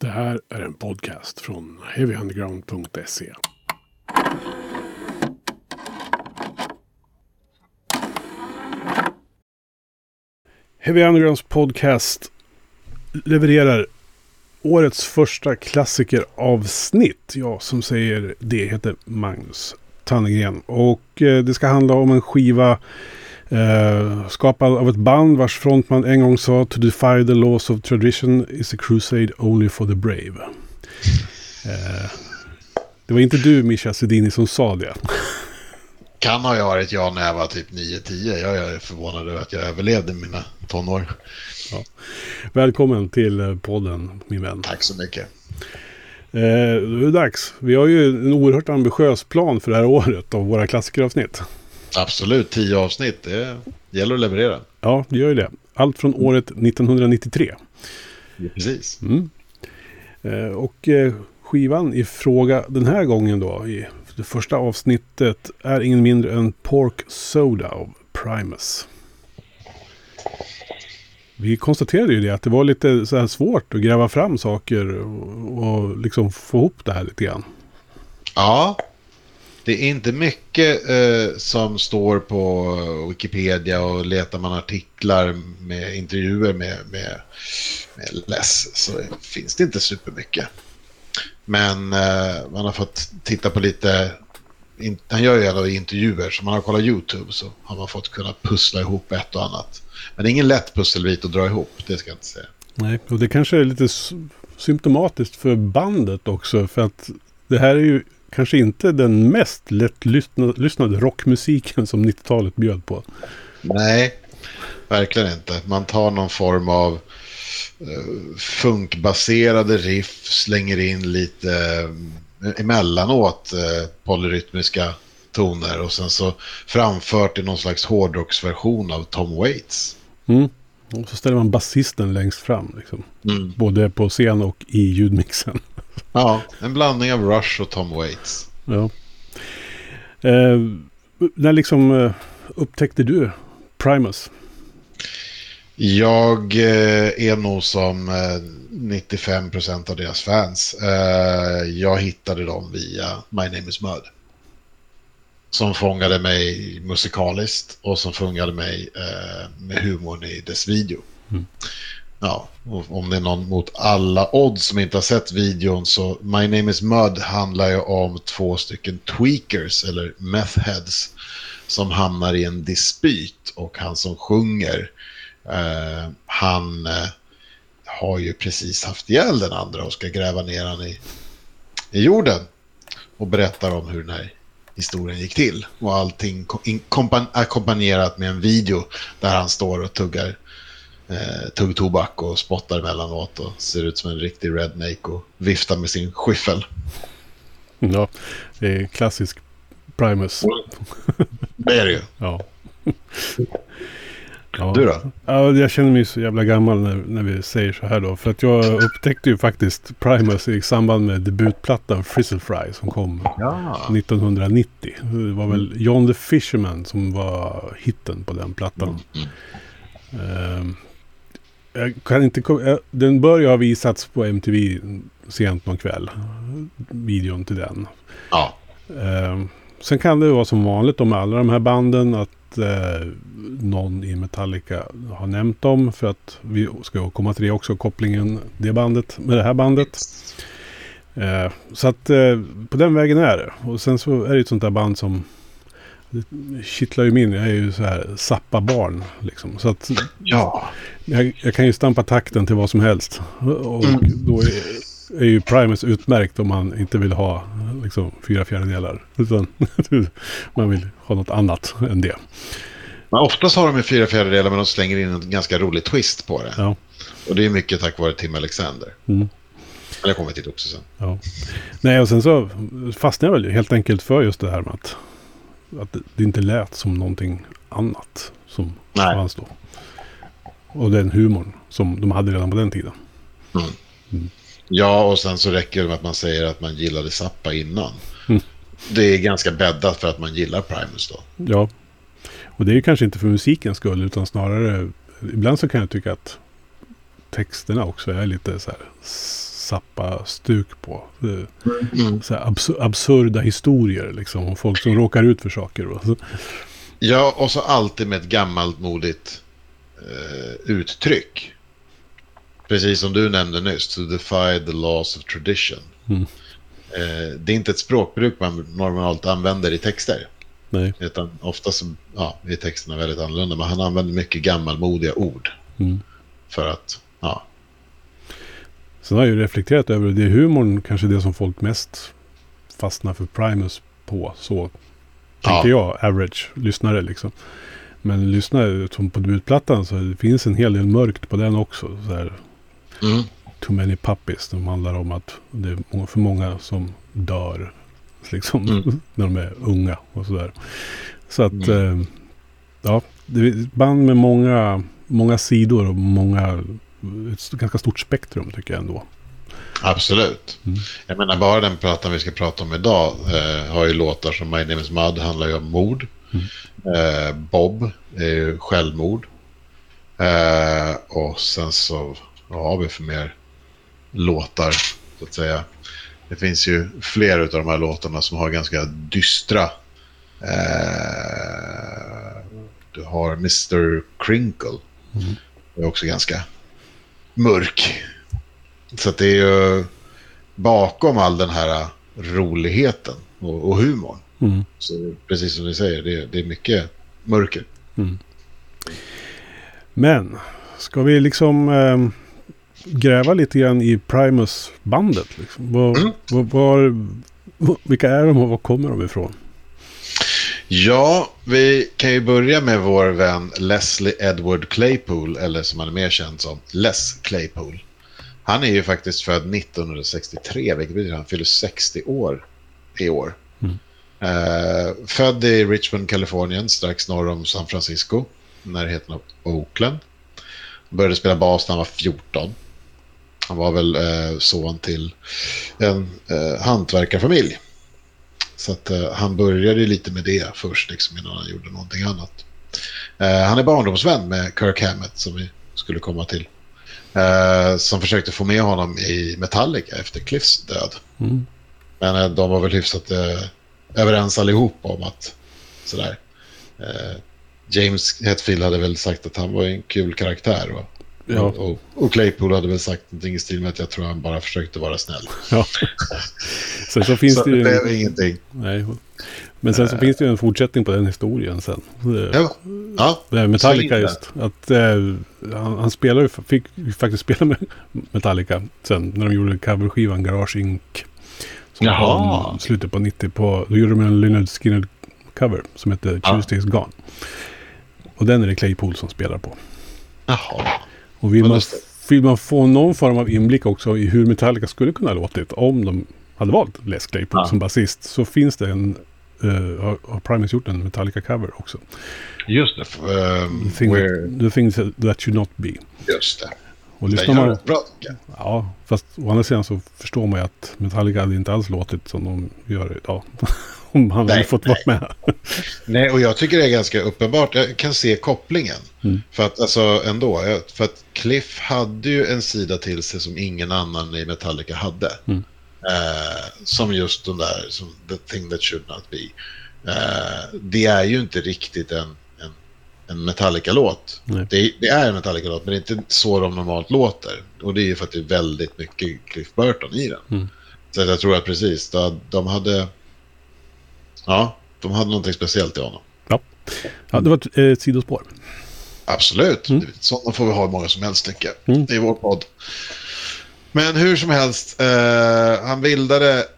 Det här är en podcast från heavyunderground.se. Heavy Undergrounds podcast levererar årets första klassikeravsnitt. Jag som säger det heter Magnus Tannegren. Och eh, det ska handla om en skiva eh, skapad av ett band vars frontman en gång sa To defy the laws of tradition is a crusade only for the brave. Eh, det var inte du Mischa Sedini som sa det. Kan ha varit jag när jag var typ 9-10. Jag är förvånad över att jag överlevde mina tonår. Ja. Välkommen till eh, podden min vän. Tack så mycket. Eh, det är dags. Vi har ju en oerhört ambitiös plan för det här året av våra klassikeravsnitt. Absolut, tio avsnitt. Det gäller att leverera. Ja, det gör ju det. Allt från året 1993. Ja, precis. Mm. Eh, och eh, skivan i fråga den här gången då, i det första avsnittet, är ingen mindre än Pork Soda av Primus. Vi konstaterade ju det att det var lite så här svårt att gräva fram saker och, och liksom få ihop det här lite grann. Ja, det är inte mycket eh, som står på Wikipedia och letar man artiklar med intervjuer med, med, med Les så finns det inte supermycket. Men eh, man har fått titta på lite, in, han gör ju ändå intervjuer så man har kollat YouTube så har man fått kunna pussla ihop ett och annat. Men det är ingen lätt pusselbit att dra ihop, det ska jag inte säga. Nej, och det kanske är lite symptomatiskt för bandet också för att det här är ju kanske inte den mest lättlyssnade rockmusiken som 90-talet bjöd på. Nej, verkligen inte. Man tar någon form av uh, funkbaserade riff, slänger in lite uh, emellanåt uh, polyrytmiska toner och sen så framfört i någon slags hårdrocksversion av Tom Waits. Mm. Och så ställer man basisten längst fram. Liksom. Mm. Både på scen och i ljudmixen. Ja, en blandning av Rush och Tom Waits. Ja. Eh, när liksom eh, upptäckte du Primus? Jag eh, är nog som 95% eh, av deras fans. Eh, jag hittade dem via My Name Is Mud. Som fångade mig musikaliskt och som fångade mig eh, med humorn i dess video. Mm ja, om det är någon mot alla odds som inte har sett videon så My Name Is Mud handlar ju om två stycken tweakers eller methheads som hamnar i en dispyt och han som sjunger eh, han eh, har ju precis haft ihjäl den andra och ska gräva ner han i, i jorden och berättar om hur den här historien gick till. Och allting ackompanjerat med en video där han står och tuggar eh, tuggtobak och spottar emellanåt och ser ut som en riktig redneck och viftar med sin skyffel. Ja, det är klassisk Primus. Det är det ju. Ja. ja. Du då? Ja, jag känner mig så jävla gammal när, när vi säger så här då. För att jag upptäckte ju faktiskt Primus i samband med debutplattan Frizzle Fry som kom ja. 1990. Det var väl John the Fisherman som var hitten på den plattan. Mm. Uh, jag kan inte Den bör ju ha visats på MTV sent någon kväll. Videon till den. Ja. Eh, sen kan det vara som vanligt med alla de här banden att eh, någon i Metallica har nämnt dem. För att vi ska komma till det också, kopplingen det bandet med det här bandet. Eh, så att eh, på den vägen är det. Och sen så är det ett sånt där band som det kittlar ju min. Jag är ju så här Zappa-barn. Liksom. Så att ja. jag, jag, kan ju stampa takten till vad som helst. Och mm. då är, är, ju Primus utmärkt om man inte vill ha liksom, fyra fjärdedelar. Utan man vill ha något annat än det. Men oftast har de ju fyra fjärdedelar men de slänger in en ganska rolig twist på det. Ja. Och det är mycket tack vare Tim Alexander. Mm. Men jag kommer till också sen. Ja. Nej, och sen så fastnade jag väl helt enkelt för just det här med att att det inte lät som någonting annat som Nej. fanns då. Och den humorn som de hade redan på den tiden. Mm. Mm. Ja, och sen så räcker det med att man säger att man gillade Zappa innan. Mm. Det är ganska bäddat för att man gillar Primus då. Ja, och det är kanske inte för musikens skull utan snarare ibland så kan jag tycka att texterna också är lite så här Zappa-stuk på. Mm. så här absur- absurda historier liksom. Om folk som råkar ut för saker. Va? Så, Ja, och så alltid med ett gammalt modigt eh, uttryck. Precis som du nämnde nyss, to defy the laws of tradition. Mm. Eh, det är inte ett språkbruk man normalt använder i texter. nej. Utan ofta så, ja, är texterna väldigt annorlunda. Men han använder mycket gammalmodiga ord. Mm. För att, ja. Sen har jag ju reflekterat över det. är humorn kanske det som folk mest fastnar för Primus på. Så tänker jag, average lyssnare liksom. Men lyssnare som på debutplattan så det finns en hel del mörkt på den också. Så här, Mm. Too many puppies. Som handlar om att det är för många som dör. Liksom, Mm. när de är unga och sådär. Så att, Mm. eh, ja, det är ett band med många, många sidor och många, ett ganska stort spektrum tycker jag ändå. Absolut. Mm. Jag menar bara den plattan vi ska prata om idag eh, har ju låtar som My Name Is Mud handlar ju om mord. Mm. Eh, Bob är ju självmord. Eh, och sen så vad har vi för mer låtar så att säga. Det finns ju fler av de här låtarna som har ganska dystra. Eh, du har Mr. Crinkle. Mm. Det är också ganska mörk. Så det är ju bakom all den här roligheten och, och humorn. Mm. Så precis som ni säger, det, är- det är mycket mörker. Men, ska vi liksom eh, gräva lite grann i Primus-bandet? Liksom? Var, Mm. var, var, var, vilka är de och var kommer de ifrån? Ja, vi kan ju börja med vår vän Leslie Edward Claypool, eller som han är mer känd som, Les Claypool. Han är ju faktiskt född 1963, vilket betyder att han fyller 60 år i år. Mm. Eh, född i Richmond, Kalifornien, strax norr om San Francisco, närheten av Oakland. Började spela bas när han var 14. Han var väl eh, son till en eh, hantverkarfamilj. Så att eh, han började lite med det först, liksom, innan han gjorde någonting annat. Eh, han är barndomsvän med Kirk Hammett, som vi skulle komma till. Eh, som försökte få med honom i Metallica efter Cliffs död. Mm. Men eh, de var väl hyfsat eh, överens allihop om att sådär. Eh, James Hetfield hade väl sagt att han var en kul karaktär. Och, Ja. och, och Claypool hade väl sagt någonting i stil med att jag tror han bara försökte vara snäll. Ja. Sen så finns så det det ju... blev ingenting. Nej. Men sen så finns det ju en fortsättning på den historien sen. Det- Ja, ja Det är Metallica just. Att, eh, han, han spelar ju, fick faktiskt spela med Metallica sen när de gjorde coverskivan Garage Inc. Som Jaha. kom slutet på 90 på, då gjorde de en Lynyrd Skynyrd cover som hette Ja. Tuesdays Gone. Och den är det Claypool som spelar på. jaha. Och vill man, vill man få någon form av inblick också i hur Metallica skulle kunna ha låtit om de hade valt Les Claypool Ja. som basist så finns det en, uh, har, Primus gjort en Metallica-cover också. Just det. Um, The, thing that, the things that should not be. just det. Och lyssnar man, bra ja, fast å andra sidan så förstår man ju att Metallica hade inte alls låtit som de gör idag. Om han hade Nej, fått vara med. Nej, och jag tycker det är ganska uppenbart. Jag kan se kopplingen. Mm. För att, alltså ändå, för att Cliff hade ju en sida till sig som ingen annan i Metallica hade. Mm. Eh, som just den där, som the thing that should not be. Eh, det är ju inte riktigt en, en, en Metallica-låt. Nej. Det, det är en Metallica-låt, men det är inte så de normalt låter. Och det är ju för att det är väldigt mycket Cliff Burton i den. Mm. Så jag tror att precis, de, de hade... Ja, de hade någonting speciellt i honom. Ja, det var ett, ett sidospår. Absolut. Mm. Sådana får vi ha hur många som helst tycker jag. Mm. I vår podd. Men hur som helst, eh, han bildade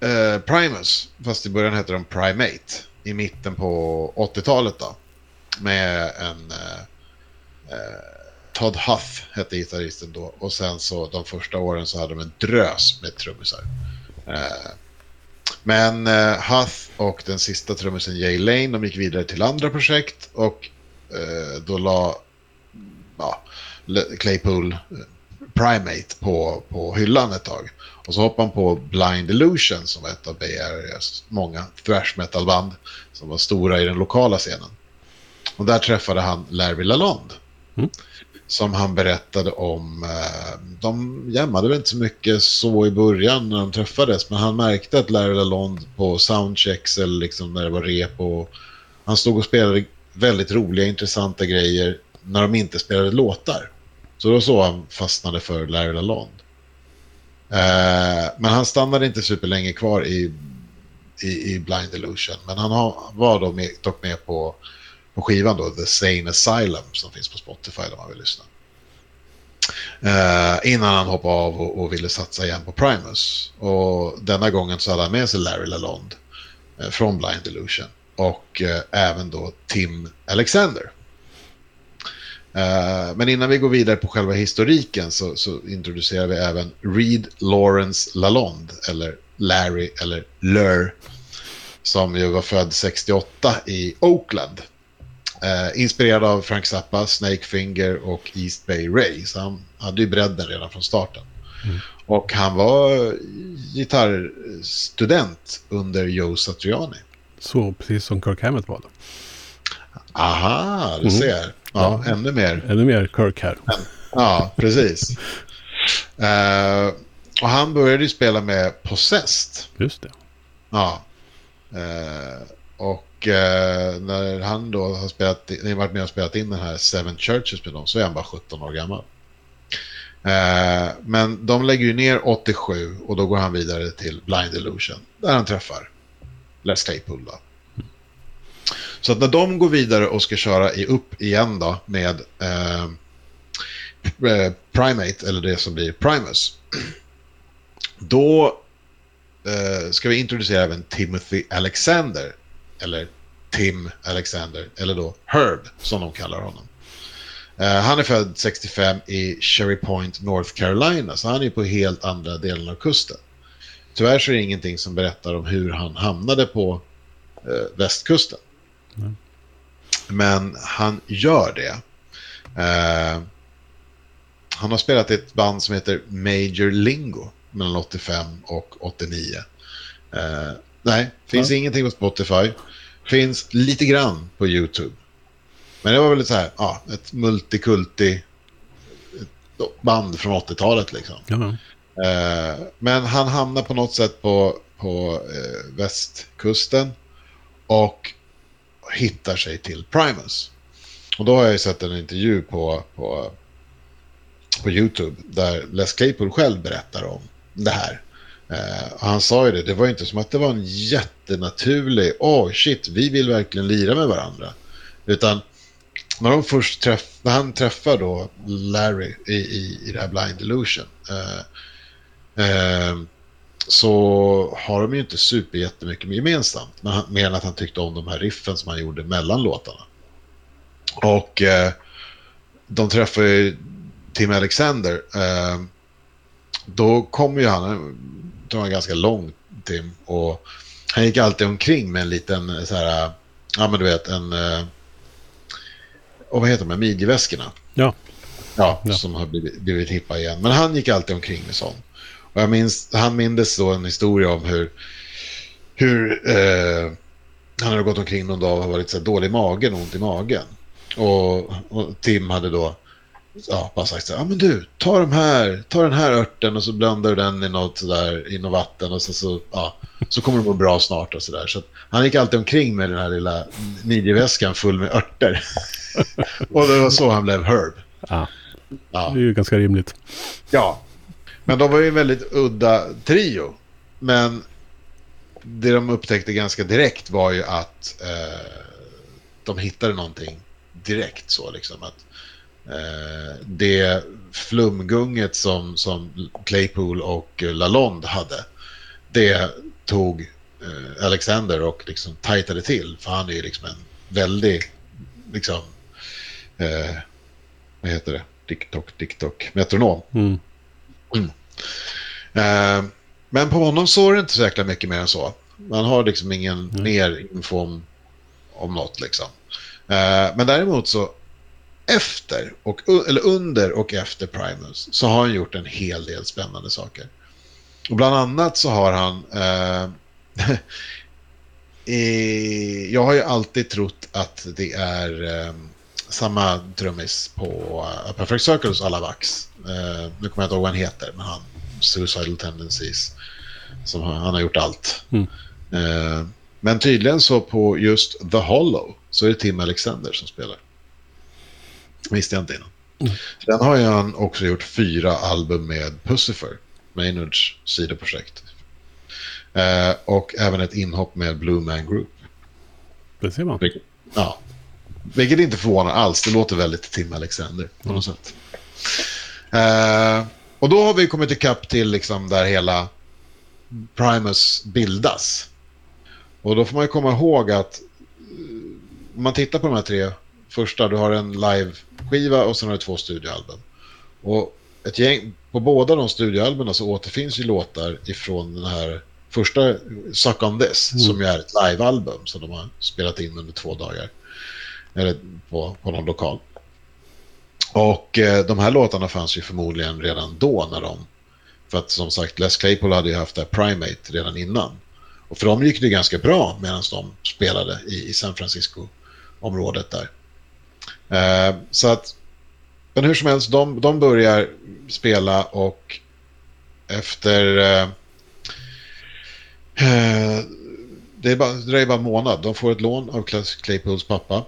eh, Primus, fast i början hette de Primate, i mitten på 80-talet då. Med en... Eh, eh, Todd Huff hette gitarristen då. Och sen så de första åren så hade de en drös med trummisar. Eh, men eh, Huth och den sista trummisen Jay Lane, de gick vidare till andra projekt och eh, då la ja, Claypool eh, Primate på, på hyllan ett tag. Och så hoppade han på Blind Illusion som var ett av Bay Areas många thrash metal-band som var stora i den lokala scenen. Och där träffade han Larry Lalonde. Mm som han berättade om. Eh, de jammade väl inte så mycket så i början när de träffades, men han märkte att Larry Lalonde på soundchecks eller liksom när det var rep och han stod och spelade väldigt roliga, intressanta grejer när de inte spelade låtar. Så då så han fastnade för Larry Lalonde. Eh, men han stannade inte superlänge kvar i, i, i Blind Illusion. Men han var då med, dock med på, på skivan då, The Sane Asylum som finns på Spotify om man vill lyssna. Eh, innan han hoppade av och, och, ville satsa igen på Primus. Och denna gången så hade han med sig Larry Lalonde eh, från Blind Illusion. Och eh, även då Tim Alexander. Eh, men innan vi går vidare på själva historiken så, så, introducerar vi även Reed Lawrence Lalonde, eller Larry, eller Lur, som ju var född 68 i Oakland. Uh, inspirerad av Frank Zappa, Snake Finger och East Bay Ray. Så han hade ju bredden redan från starten. Mm. Och han var gitarrstudent under Joe Satriani. Så precis som Kirk Hammett var då? Aha, du mm. ser. Ja, ja, ännu mer. Ännu mer Kirk här. Ja, precis. uh, och han började ju spela med Possessed. Just det. Ja. Uh, och eh, när han då har spelat, ni varit med och spelat in den här Seven Churches med dem så är han bara 17 år gammal. Eh, men de lägger ju ner 87 och då går han vidare till Blind Illusion där han träffar Les Claypool. Då. Så att när de går vidare och ska köra i upp igen då med eh, eh Primate, eller det som blir Primus, då eh, ska vi introducera även Timothy Alexander, eller Tim Alexander, eller då Herb som de kallar honom. Eh, han är född 65 i Cherry Point, North Carolina, så han är på helt andra delen av kusten. Tyvärr så är det ingenting som berättar om hur han hamnade på eh, västkusten. Mm. Men han gör det. Eh, han har spelat i ett band som heter Major Lingo mellan 85 och 89. Nej, finns ja. ingenting på Spotify. Finns lite grann på YouTube. Men det var väl så här, ja, ett multikulti band från 80-talet liksom. Ja. Eh, men han hamnar på något sätt på, på eh, västkusten. Och hittar sig till Primus. Och då har jag ju sett en intervju på, på, på YouTube där Les Claypool själv berättar om det här. Eh, han sa ju det, det var inte som att det var en jättenaturlig, åh oh, shit, vi vill verkligen lira med varandra. Utan när, de först träff, när han träffar då Larry i, i, i det här Blind Illusion eh, eh, så har de ju inte super jättemycket gemensamt. Men mer än att han tyckte om de här riffen som han gjorde mellan låtarna. Och eh, de träffar ju Tim Alexander. Eh, då kommer ju han, han är ganska lång Tim. Och han gick alltid omkring med en liten så här, ja men du vet en, eh, och vad heter de, midjeväskorna. Ja. ja. Ja, som har blivit, blivit hippa igen. Men han gick alltid omkring med sånt. Och jag minns, han mindes då en historia om hur, hur eh, han hade gått omkring någon dag och varit så dålig i magen ont i magen. Och, och Tim hade då ja, bara sagt så här, ja men du, ta de här, ta den här örten och så blandar du den i något sådär, i något vatten och så, så, ja, så kommer det gå bra snart och sådär. Så han gick alltid omkring med den här lilla midjeväskan full med örter. och det var så han blev Herb. Ja. ja. Det är ju ganska rimligt. Ja, men de var ju en väldigt udda trio. Men det de upptäckte ganska direkt var ju att eh, de hittade någonting direkt så liksom att det flumgunget som, som Claypool och Lalonde hade det tog eh, Alexander och liksom tajtade till för han är ju liksom en väldig liksom eh, vad heter det? TikTok, TikTok, metronom. Mm. Mm. Eh, men på honom såg det inte så jäkla mycket mer än så. Man har liksom ingen mm. mer info om, om något liksom. Eh, men däremot så efter, och, eller under och efter Primus så har han gjort en hel del spännande saker. Och bland annat så har han... Eh, jag har ju alltid trott att det är eh, samma trummis på uh, Perfect Circles alla vax. Uh, nu kommer jag inte ihåg vad han heter, men han Suicidal Tendencies. Som han, han har gjort allt. Mm. Uh, men tydligen så på just The Hollow så är det Tim Alexander som spelar. Visste jag inte innan. Mm. Sen har han också gjort fyra album med Pussifer, Maynards sidoprojekt. Uh, och även ett inhopp med Blue Man Group. Det ser man. Vilket, ja. Vilket inte förvånar alls. Det låter väldigt Tim Alexander på något sätt. Uh, och då har vi kommit ikapp till liksom där hela Primus bildas. Och då får man ju komma ihåg att uh, om man tittar på de här tre första, du har en live-skiva och sen har du två studioalbum. Och ett gäng, på båda de studioalbumen så återfinns ju låtar ifrån den här första Suck on this, mm. som ju är ett livealbum som de har spelat in under två dagar. Eller på, på någon lokal. Och eh, de här låtarna fanns ju förmodligen redan då när de... För att som sagt, Les Claypool hade ju haft det Primate redan innan. Och för dem gick det ganska bra medan de spelade i, i San Francisco-området där. Eh, så att... Men hur som helst, de, de börjar spela och efter... Eh, eh det, är bara, det dröjer bara en månad. De får ett lån av Claypools pappa.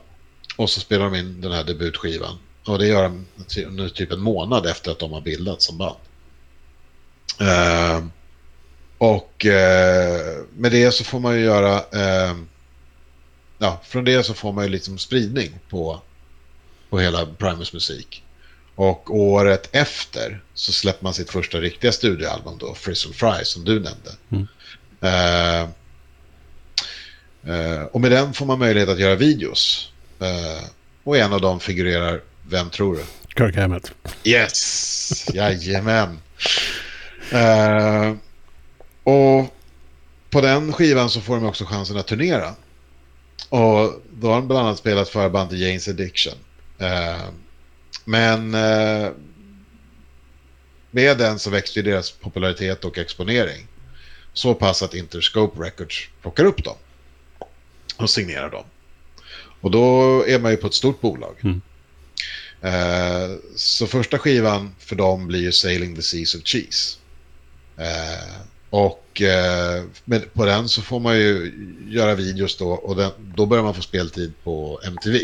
Och så spelar de in den här debutskivan. Och det gör de nu typ en månad efter att de har bildats som band. Eh, och eh, med det så får man ju göra... Eh, ja, från det så får man ju liksom spridning på, på hela Primus musik. Och året efter så släpper man sitt första riktiga studioalbum då, Frizzle Fry, som du nämnde. Mm. Uh, uh, och med den får man möjlighet att göra videos. Uh, och en av dem figurerar, vem tror du? Kirk Hammett. Yes, jajamän. och på den skivan så får de också chansen att turnera. Och då har de bland annat spelat för bandet Janes Addiction. Men med den så växte ju deras popularitet och exponering. Så pass att Interscope Records plockar upp dem och signerar dem. Och då är man ju på ett stort bolag. Mm. Eh, så första skivan för dem blir ju Sailing the Seas of Cheese. Eh, och eh, med, på den så får man ju göra videos då och den, då börjar man få speltid på MTV.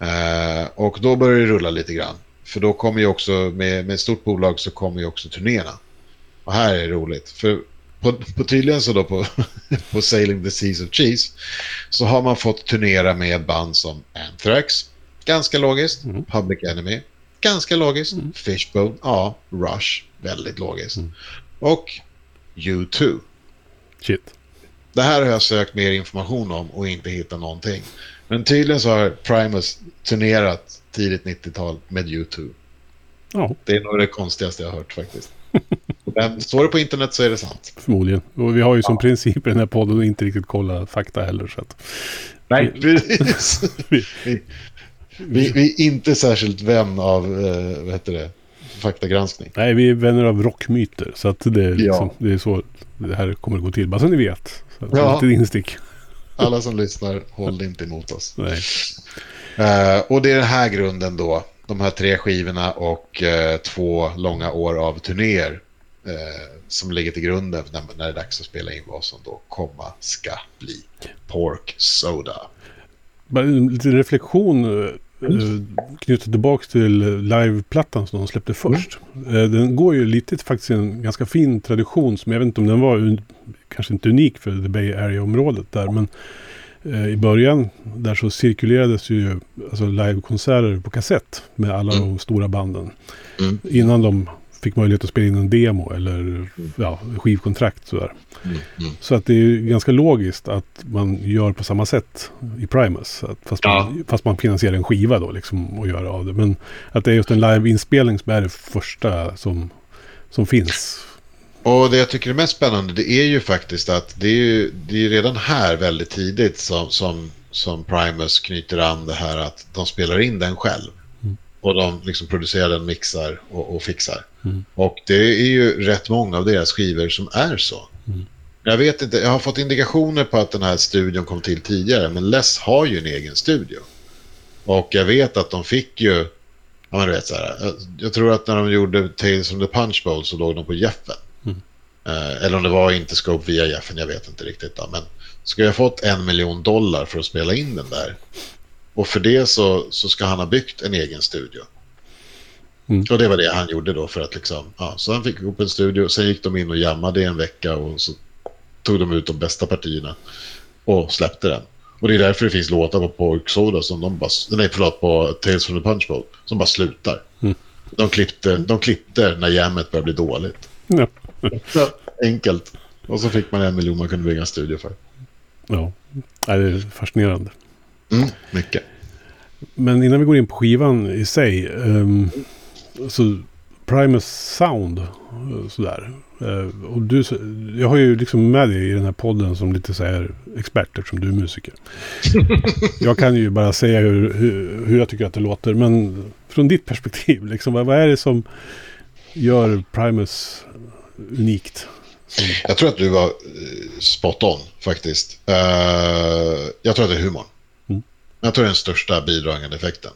Eh, och då börjar det rulla lite grann. För då kommer ju också, med, med ett stort bolag så kommer ju också turnéerna. Och här är det roligt. För på, på tydligen så då på, på Sailing the Seas of Cheese så har man fått turnera med band som Anthrax, ganska logiskt, mm. Public Enemy, ganska logiskt, mm. Fishbone, ja, Rush, väldigt logiskt. Mm. Och U2. Shit. Det här har jag sökt mer information om och inte hittat någonting. Men tydligen så har Primus turnerat tidigt 90-tal med U2. Ja. Det är nog det konstigaste jag har hört faktiskt. Men står det på internet så är det sant. Förmodligen. Och vi har ju som ja. princip i den här podden att inte riktigt kolla fakta heller. Så att... Nej, precis. vi, vi, vi, är inte särskilt vän av, eh, vad heter det, faktagranskning. Nej, vi är vänner av rockmyter. Så att det, är liksom, ja. det är så det här kommer att gå till. Bara så ni vet. Så ja. Lite instick. Alla som lyssnar, håll inte emot oss. Uh, och det är den här grunden då. De här tre skivorna och uh, två långa år av turnéer eh, som ligger till grunden när, när det är dags att spela in vad som då komma ska bli Pork Soda. Bara en liten reflektion knyta tillbaka till liveplattan som de släppte först. Mm. Den går ju lite faktiskt en ganska fin tradition som jag vet inte om den var kanske inte unik för The Bay Area-området där. Men eh, i början där så cirkulerades ju alltså livekonserter på kassett med alla mm. de stora banden. Mm. Innan de fick möjlighet att spela in en demo eller ja, skivkontrakt. Sådär. Mm, mm. Så att det är ganska logiskt att man gör på samma sätt i Primus. Att fast, ja. man, fast man finansierar en skiva då liksom och gör av det. Men att det är just en liveinspelning som är det första som, som finns. Och det jag tycker är mest spännande det är ju faktiskt att det är ju det är redan här väldigt tidigt som, som, som Primus knyter an det här att de spelar in den själv. Och de liksom producerar den, mixar och, och fixar. Mm. Och det är ju rätt många av deras skivor som är så. Mm. Jag vet inte, jag har fått indikationer på att den här studion kom till tidigare, men Les har ju en egen studio. Och jag vet att de fick ju, ja men du vet så här, jag, jag tror att när de gjorde Tales from the Punch Bowl så låg de på Jeffen. Mm. Eh, eller om det var inte Scope via Jeffen, jag vet inte riktigt. Då, men ska jag fått en miljon dollar för att spela in den där. Och för det så, så ska han ha byggt en egen studio. Mm. Och det var det han gjorde då för att liksom, ja, så han fick ihop en studio. Sen gick de in och jammade i en vecka och så tog de ut de bästa partierna och släppte den. Och det är därför det finns låtar på Pork Soda som de bara, nej förlåt, på Tales from the Punch Bowl som bara slutar. Mm. De, klippte, de klippte när jammet började bli dåligt. Ja. Så enkelt. Och så fick man en miljon man kunde bygga en studio för. ja. Det är fascinerande. Mm, mycket. Men innan vi går in på skivan i sig. Um, så Primus Sound. eh, Sådär. Eh, och du, jag har ju liksom med dig i den här podden som lite så här expert eftersom du är musiker. jag kan ju bara säga hur, hur, hur jag tycker att det låter. Men från ditt perspektiv, liksom, vad, vad är det som gör Primus unikt? Som, Jag tror att du var eh, spot on faktiskt. Eh, jag tror att det är humorn. Jag tror det är den största bidragande effekten.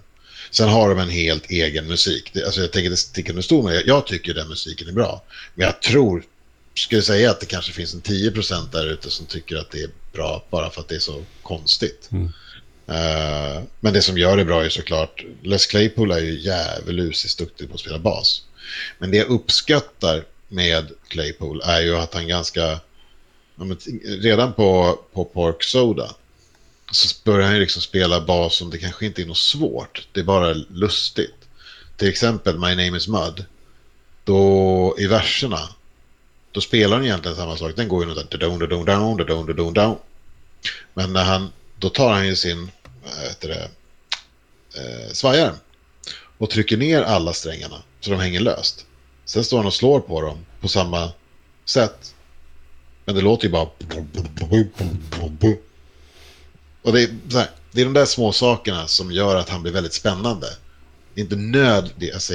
Sen har de en helt egen musik. Det, alltså jag tänker inte sticka under stol med det. Jag tycker den musiken är bra. Men jag tror, skulle säga att det kanske finns en 10% där ute som tycker att det är bra bara för att det är så konstigt. Mm. Eh, men det som gör det bra är såklart, Les Claypool är ju djävulusiskt duktig på att spela bas. Men det jag uppskattar med Claypool är ju att han ganska, redan på, på Pork Soda så börjar han ju liksom spela bas som det kanske inte är något svårt. Det är bara lustigt. Till exempel My Name Is Mud. Då i verserna, då spelar han egentligen samma sak. Den går ju något där, down, down, down, down, down, down. Men när han, då tar han ju sin, heter det, eh, svajare och trycker ner alla strängarna så de hänger löst. Sen står han och slår på dem på samma sätt. Men det låter ju bara... Och det är, här, det är de där små sakerna som gör att han blir väldigt spännande. Det är inte nöd... Alltså,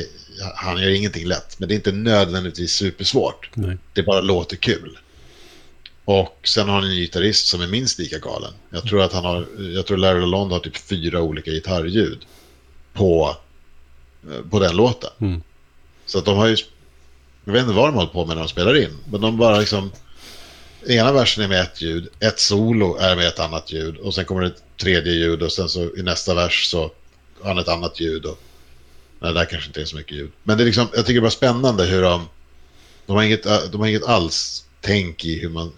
han gör ingenting lätt, men det är inte nödvändigtvis supersvårt. nej. Det bara låter kul. Och sen har han en gitarrist som är minst lika galen. Jag tror att han har, jag tror Larry Lalonde har typ fyra olika gitarrljud på, eh, på den låten. Mm. Så att de har ju, jag vet inte vad de håller på med när de spelar in, men de bara liksom, ena versen är med ett ljud, ett solo är med ett annat ljud och sen kommer det ett tredje ljud och sen så i nästa vers så har han ett annat ljud och nej, där kanske inte är så mycket ljud. Men det är liksom, jag tycker det var spännande hur de, de har inget, de har inget alls tänk i hur man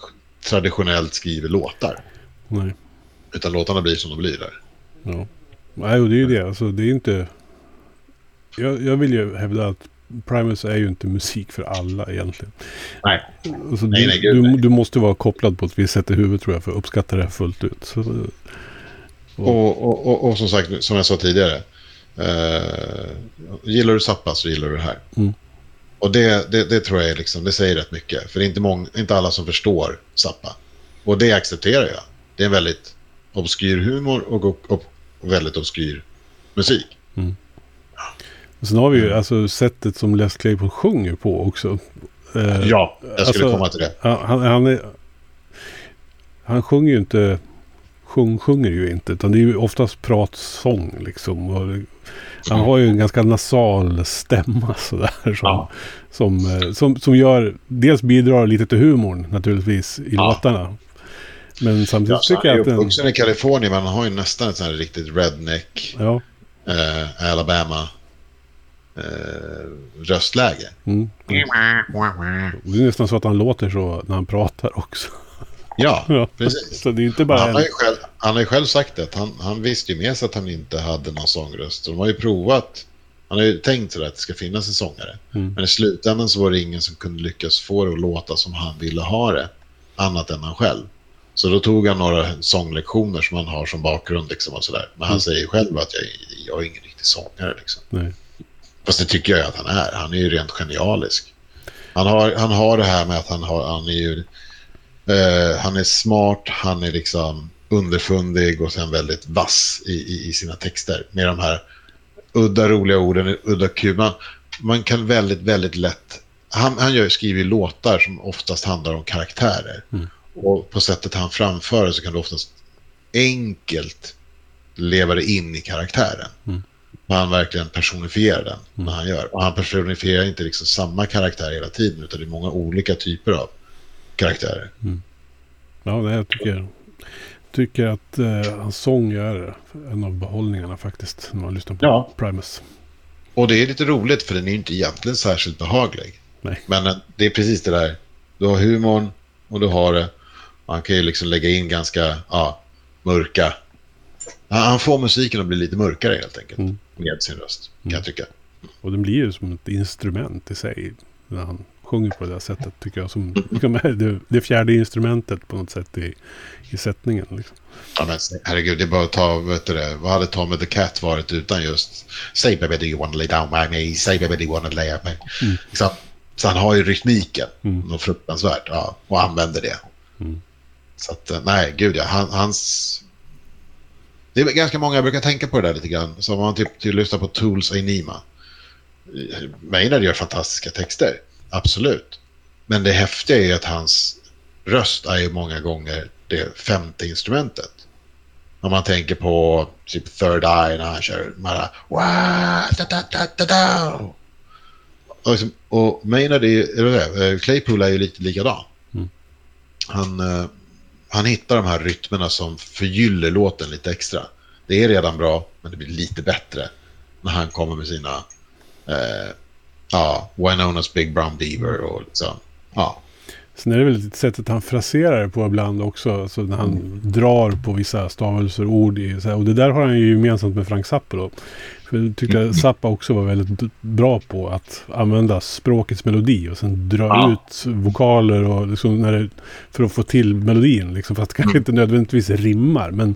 traditionellt skriver låtar. nej. Utan låtarna blir som de blir där. Ja. Nej, och det är ju det. Alltså, det är inte... Jag, jag vill ju hävda att Primus är ju inte musik för alla egentligen. Nej. Alltså, Nej, du, nej, gud, nej. du måste vara kopplad på ett visst sätt i huvudet tror jag för att uppskatta det här fullt ut. Så, Och, och, och, och som sagt, som jag sa tidigare. Eh, gillar du Zappa så gillar du det här. Mm. Och det, det, det tror jag är liksom, det säger rätt mycket. För det är inte, många, inte alla som förstår Zappa. Och det accepterar jag. Det är en väldigt obskyr humor och, och, och väldigt obskyr musik. Sen har vi ju alltså sättet som Les Claypool sjunger på också. Eh, Ja, jag skulle alltså- komma till det. Han, han, han, är, han sjunger ju inte... Sjung, sjunger ju inte. Utan det är ju oftast pratsång liksom. Och han har ju en ganska nasal stämma sådär. Som, Ja. som, eh, som, som gör... Dels bidrar lite till humorn naturligtvis i Ja. låtarna. Men samtidigt Ja, han tycker är jag att den... uppvuxen i Kalifornien men han har ju nästan ett sånt här riktigt redneck Ja. eh, Alabama eh, röstläge. Mm. Det är nästan så att han låter så när han pratar också. Ja, Ja. precis. Så det är inte bara Han har, ju själv, han har själv sagt det, att han, han visste ju med sig att han inte hade någon sångröst. Så de har ju provat, han har ju tänkt sådär att det ska finnas en sångare. Mm. Men i slutändan så var det ingen som kunde lyckas få det att låta som han ville ha det, annat än han själv. Så då tog han några sånglektioner som han har som bakgrund liksom och sådär. Men han Mm. säger själv att jag, jag är ingen riktig sångare liksom. Nej. Fast det tycker jag att han är. Han är ju rent genialisk. Han har, han har det här med att han, har, han är ju... Eh, han är smart, han är liksom underfundig och sen väldigt vass i, i, i sina texter. Med de här udda roliga orden, udda kul. Man, kan väldigt, väldigt lätt... Han, han gör, skriver låtar som oftast handlar om karaktärer. Mm. Och på sättet han framför det så kan det oftast enkelt leva det in i karaktären. Mm. Han verkligen personifierar den när han gör. Och han personifierar inte liksom samma karaktär hela tiden utan det är många olika typer av karaktärer. Ja, nej, jag tycker, tycker att eh, hans sång är en av behållningarna faktiskt. När man lyssnar på Ja. Primus. Och det är lite roligt för den är inte egentligen särskilt behaglig. Nej. Men eh, det är precis det där. Du har humorn och du har det. Man kan ju liksom lägga in ganska ja, mörka. Han han får musiken att bli lite mörkare helt enkelt. Mm. Med sin röst, kan jag tycka. Och den blir ju som ett instrument i sig. När han sjunger på det där sättet tycker jag. Som liksom det, det fjärde instrumentet på något sätt i, i sättningen. Liksom. Ja, men, herregud, det är bara att ta, vet du det, vad hade Tommy the Cat varit utan just Say baby do you wanna lay down by me, say baby do you wanna lay up me. Mm. Så, så han har ju rytmiken, Mm. något fruktansvärt, ja, och använder det. Mm. Så att, eh, nej, gud ja, han, hans... Det är ganska många, jag brukar tänka på det där lite grann, om man typ, typ lyssnar på Tools Ainima. Maynard gör fantastiska texter, absolut. Men det häftiga är ju att hans röst är ju många gånger det femte instrumentet. Om man tänker på typ Third Eye när han kör bara "Wah, da, da, da, da, da." Och, liksom, och Maynard är, det, eh, Claypool är ju lite likadan. Mm. Han, eh, han hittar de här rytmerna som förgyller låten lite extra. Det är redan bra, men det blir lite bättre när han kommer med sina eh, ja, Winonas Big Brown Beaver och liksom, ja. Sen är det väl sättet han fraserar det på ibland också. Alltså när han drar på vissa stavelser och ord. I, och det där har han ju gemensamt med Frank Zappa då. För jag tycker att Zappa också var väldigt bra på att använda språkets melodi och sen dra Ja. ut vokaler och liksom när det, för att få till melodin. Liksom, fast det kanske inte nödvändigtvis rimmar. Men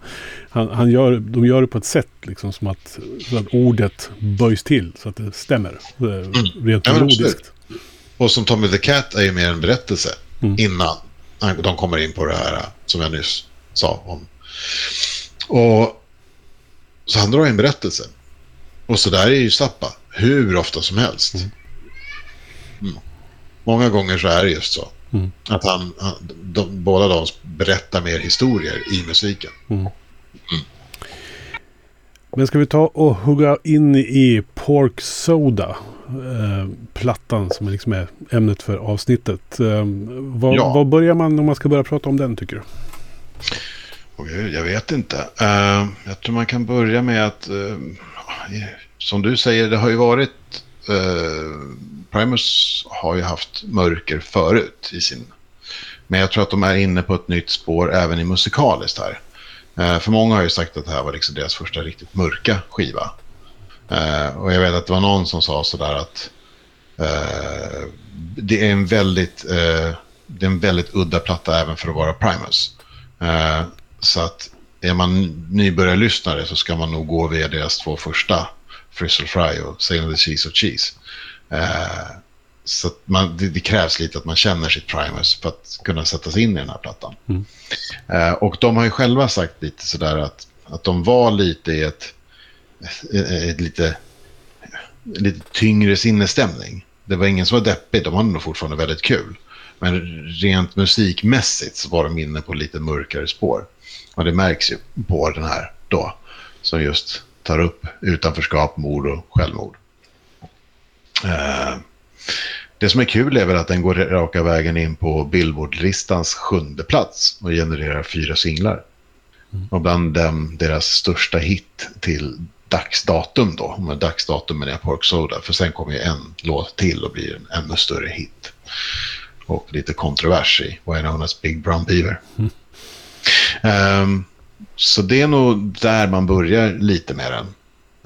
han, han gör, de gör det på ett sätt liksom, som att, så att ordet böjs till så att det stämmer. eh, Rent men melodiskt. Och som Tommy the Cat är ju mer en berättelse Mm. innan de kommer in på det här som jag nyss sa om. Och så han drar en berättelse. Och så där är ju Zappa hur ofta som helst. Mm. Många gånger så är det just så. Mm. Att han, han de, båda de berättar mer historier i musiken. Men ska vi ta och hugga in i Pork Soda? Eh, plattan som liksom är ämnet för avsnittet. Eh, vad, Ja. vad börjar man om man ska börja prata om den tycker du? Jag vet inte. Eh, jag tror man kan börja med att, eh, som du säger, det har ju varit... Uh, Primus har ju haft mörker förut i sin... Men jag tror att de är inne på ett nytt spår även i musikaliskt här. För många har ju sagt att det här var liksom deras första riktigt mörka skiva. Eh, och jag vet att det var någon som sa sådär att eh, det är en väldigt... eh, det är en väldigt udda platta även för att vara Primus. Eh, så att är man nybörjarlyssnare så ska man nog gå via deras två första, Frizzle Fry och Sailing the Cheese of Cheese. Eh, så att man, det, det krävs lite att man känner sitt Primus för att kunna sätta sig in i den här plattan. Mm. Eh, och de har ju själva sagt lite sådär att, att de var lite i ett, ett, ett lite, lite tyngre sinnesstämning. Det var ingen som var deppig, de hade nog fortfarande väldigt kul. Men rent musikmässigt så var de inne på lite mörkare spår. Och det märks ju på den här då. Som just tar upp utanförskap, mord och självmord. Eh, det som är kul är väl att den går raka vägen in på Billboard-listans sjunde plats och genererar fyra singlar. Och bland dem deras största hit till dagsdatum då. Med dagsdatum menar jag Pork Soda. För sen kommer ju en låt till och blir en ännu större hit. Och lite kontrovers i Winonas Big Brown Beaver. Ehm, så det är nog där man börjar lite med den.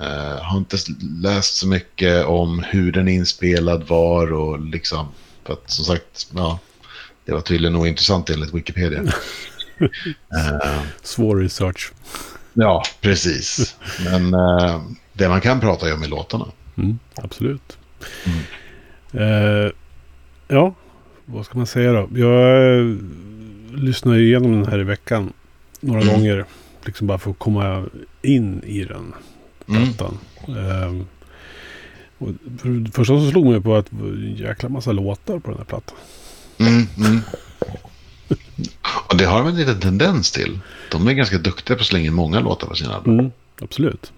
Uh, har inte läst så mycket om hur den inspelad var och liksom. För att som sagt, ja. Det var tydligen nog intressant enligt Wikipedia. Ehm, Svår research. Ja, precis. Men eh, det man kan prata om är låtarna. Mm, absolut. Eh, ja, vad ska man säga då? Jag eh, lyssnade ju igenom den här i veckan några Mm. gånger. Liksom bara för att komma in i den Mm. plattan. Och för, första så slog mig på att det var en jäkla massa låtar på den här plattan. Mm, mm. Och det har de en liten tendens till. De är ganska duktiga på att slänga in många låtar på sina album. Mm, absolut.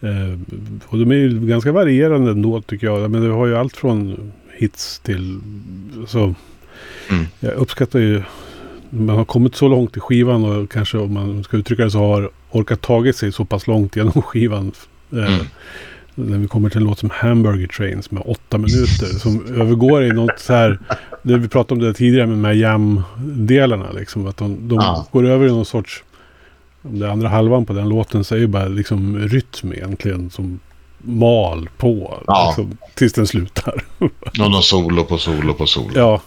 Eh, och de är ju ganska varierande ändå tycker jag. Men det har ju allt från hits till... Så, Mm. Jag uppskattar ju... Man har kommit så långt i skivan och kanske om man ska uttrycka det så har orkat tagit sig så pass långt genom skivan. Eh, Mm. När vi kommer till en låt som Hamburger Train som är åtta minuter. Som övergår i något så här... Det vi pratade om det tidigare med de här jam-delarna. Liksom, att de, de Ja. går över i någon sorts... Om det är andra halvan på den låten så är det bara liksom rytm egentligen som mal på. Ja. Liksom, tills den slutar. Någon solo på solo på solo. ja.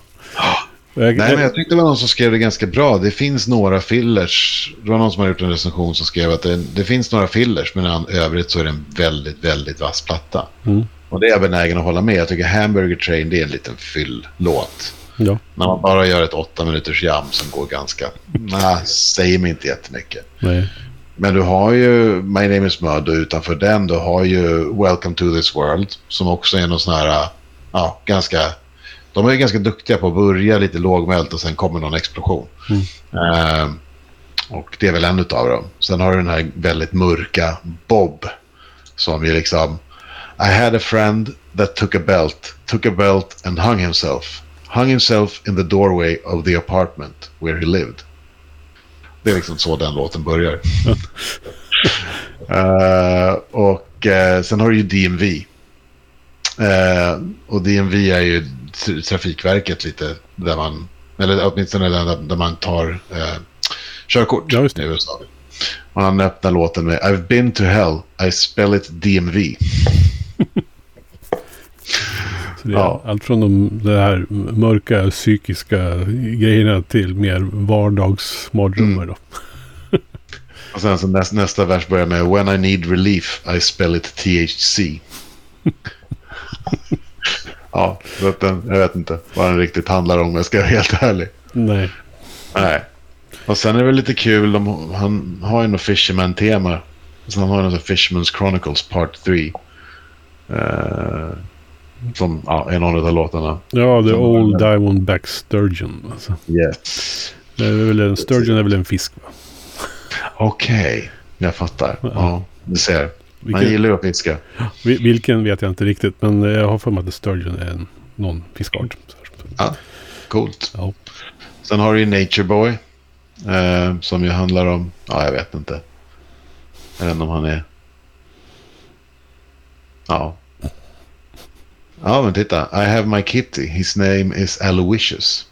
Nej, men jag tyckte det var någon som skrev det ganska bra. Det finns några fillers. Det var någon som har gjort en recension som skrev att det, det finns några fillers, men i övrigt så är det en väldigt, väldigt vass platta. Mm. Och det är jag benägen att hålla med. Jag tycker Hamburger Train det är en liten fylllåt. ja. När man bara gör ett åtta minuters jam som går ganska... Nej, säger mig inte jättemycket. Nej. Men du har ju My Name Is och utanför den du har ju Welcome to this world som också är någon sån här, ja, ganska... De är ju ganska duktiga på att börja lite lågmält och sen kommer någon explosion. Mm. Eh, och det är väl en utav dem. Sen har du den här väldigt mörka Bob som ju liksom... I had a friend that took a belt, took a belt and hung himself. Hung himself in the doorway of the apartment where he lived. Det är liksom så den låten börjar. Eh, och eh, sen har du ju DMV. Eh, och DMV är ju Trafikverket lite där man, eller åtminstone där, där man tar eh, körkort Ja, just i USA. Och han öppnar låten med I've been to hell, I spell it DMV. Ja. Allt från de, det här mörka psykiska grejerna till mer vardagsmardrömmar. då. Och sen så nästa, nästa vers börjar med When I need relief, I spell it THC. ja, den, jag vet inte vad den riktigt handlar om, jag ska vara helt ärlig. Nej. Nej. Och sen är det väl lite kul, de, han har ju något Fisherman-tema. Sen har han något Fisherman's Chronicles Part 3. Eh, som ja, är någon av låtarna. Ja, The Som- Old Diamondback Sturgeon. Alltså. Yes. Det är väl en, sturgeon är väl en fisk va? Okej, jag fattar. Ja, du ser. Man Vilken, gillar ju att fiska. vi- vilken vet jag inte riktigt. Men jag har för mig att Sturgeon är en, någon fiskart. Ja, coolt. Ja. Sen har du ju Nature Boy. Eh, som ju handlar om, ja jag vet inte. Jag vet inte om han är... Ja. Ja men titta. I have my kitty. His name is Aloysius.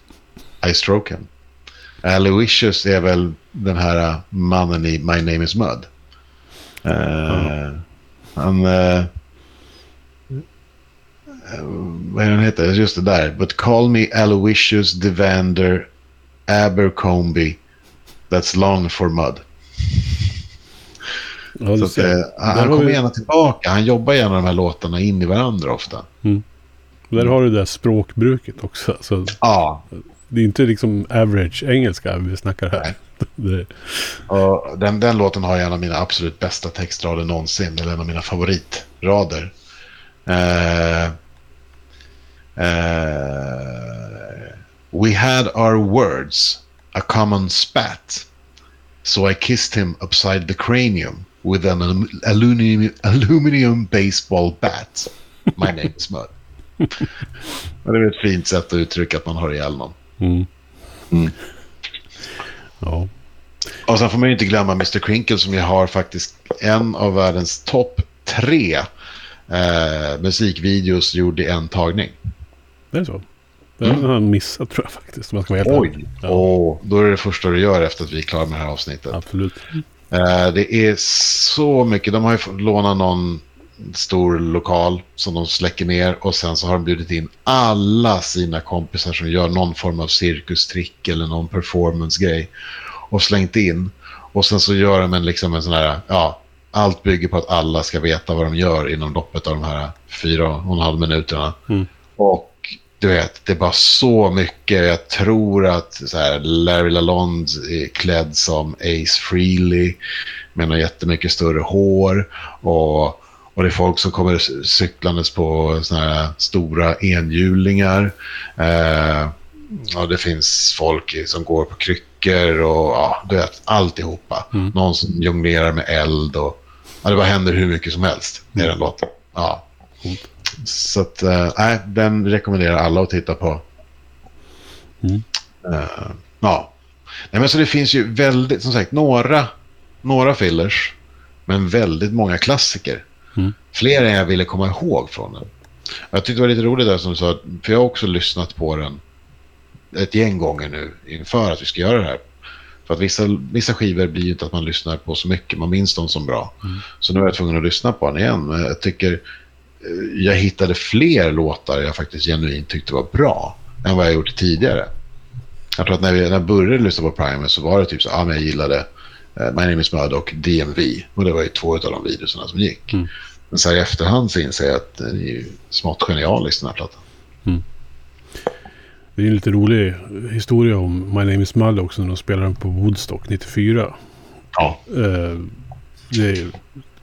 I stroke him. Aloysius är väl den här mannen i My name is Mud. Eh, Han... eh, vad är det han heter? Just det där. But call me Aloysius Devander Abercrombie. That's long for mud. Ja, Så att, eh, han kommer vi- gärna tillbaka. Han jobbar gärna de här låtarna in i varandra ofta. Där har du det där språkbruket också. Alltså, Ja. det är inte liksom average engelska vi snackar här. Det, Och den, den låten har en av mina absolut bästa textrader någonsin. Eller en av mina favoritrader. Eh, eh, we had our words, a common spat. So I kissed him upside the cranium with an alum- aluminum, aluminum baseball bat. My name is Mud. Det är ett fint sätt att uttrycka att man har ihjäl någon. mm. Mm. Ja. Och sen får man ju inte glömma Mr. Crinkle som ju har faktiskt en av världens topp tre eh, musikvideos gjord i en tagning. Det är så. Har Mm. han missat tror jag faktiskt. Man ska vara helt ärlig. Ja, Åh, då är det det första du gör efter att vi är klara med det här avsnittet. absolut. Eh, det är så mycket. De har ju fått låna någon stor lokal som de släcker ner och sen så har de bjudit in alla sina kompisar som gör någon form av cirkustrick eller någon performance-grej och slängt in. Och sen så gör de en, liksom en sån här, ja, allt bygger på att alla ska veta vad de gör inom loppet av de här fyra och en halv minuterna. Mm. Och du vet, det är bara så mycket. Jag tror att så här, Larry Lalonde är klädd som Ace Frehley med något jättemycket större hår. Och, och det är folk som kommer cyklandes på såna här stora enhjulingar. Eh, och det finns folk som går på kryckor och ja, du vet, alltihopa. Mm. Någon som jonglerar med eld och ja, det bara händer hur mycket som helst i den låten. Ja. Så att, eh, nej, den rekommenderar alla att titta på. Mm. Eh, ja. Nej, men så det finns ju väldigt, som sagt, några, några fillers, men väldigt många klassiker. Mm. Fler än jag ville komma ihåg från den. Jag tyckte det var lite roligt där som du sa, för jag har också lyssnat på den ett gäng gånger nu inför att vi ska göra det här. För att vissa, vissa skivor blir ju inte att man lyssnar på så mycket, man minns dem som bra. Så nu är jag tvungen att lyssna på den igen. Men jag tycker eh, jag hittade fler låtar jag faktiskt genuint tyckte var bra än vad jag gjort tidigare. Jag tror att när, vi, när jag började lyssna på Primus så var det typ så, men jag gillade eh, My Name Is Mud och DMV. Och det var ju två av de videorna som gick. Mm. Men så här i efterhand så inser jag att den är ju smått genialisk den här plattan. Det är en lite rolig historia om My Name Is Mud också när de spelade den på Woodstock 94. Ja. Eh, det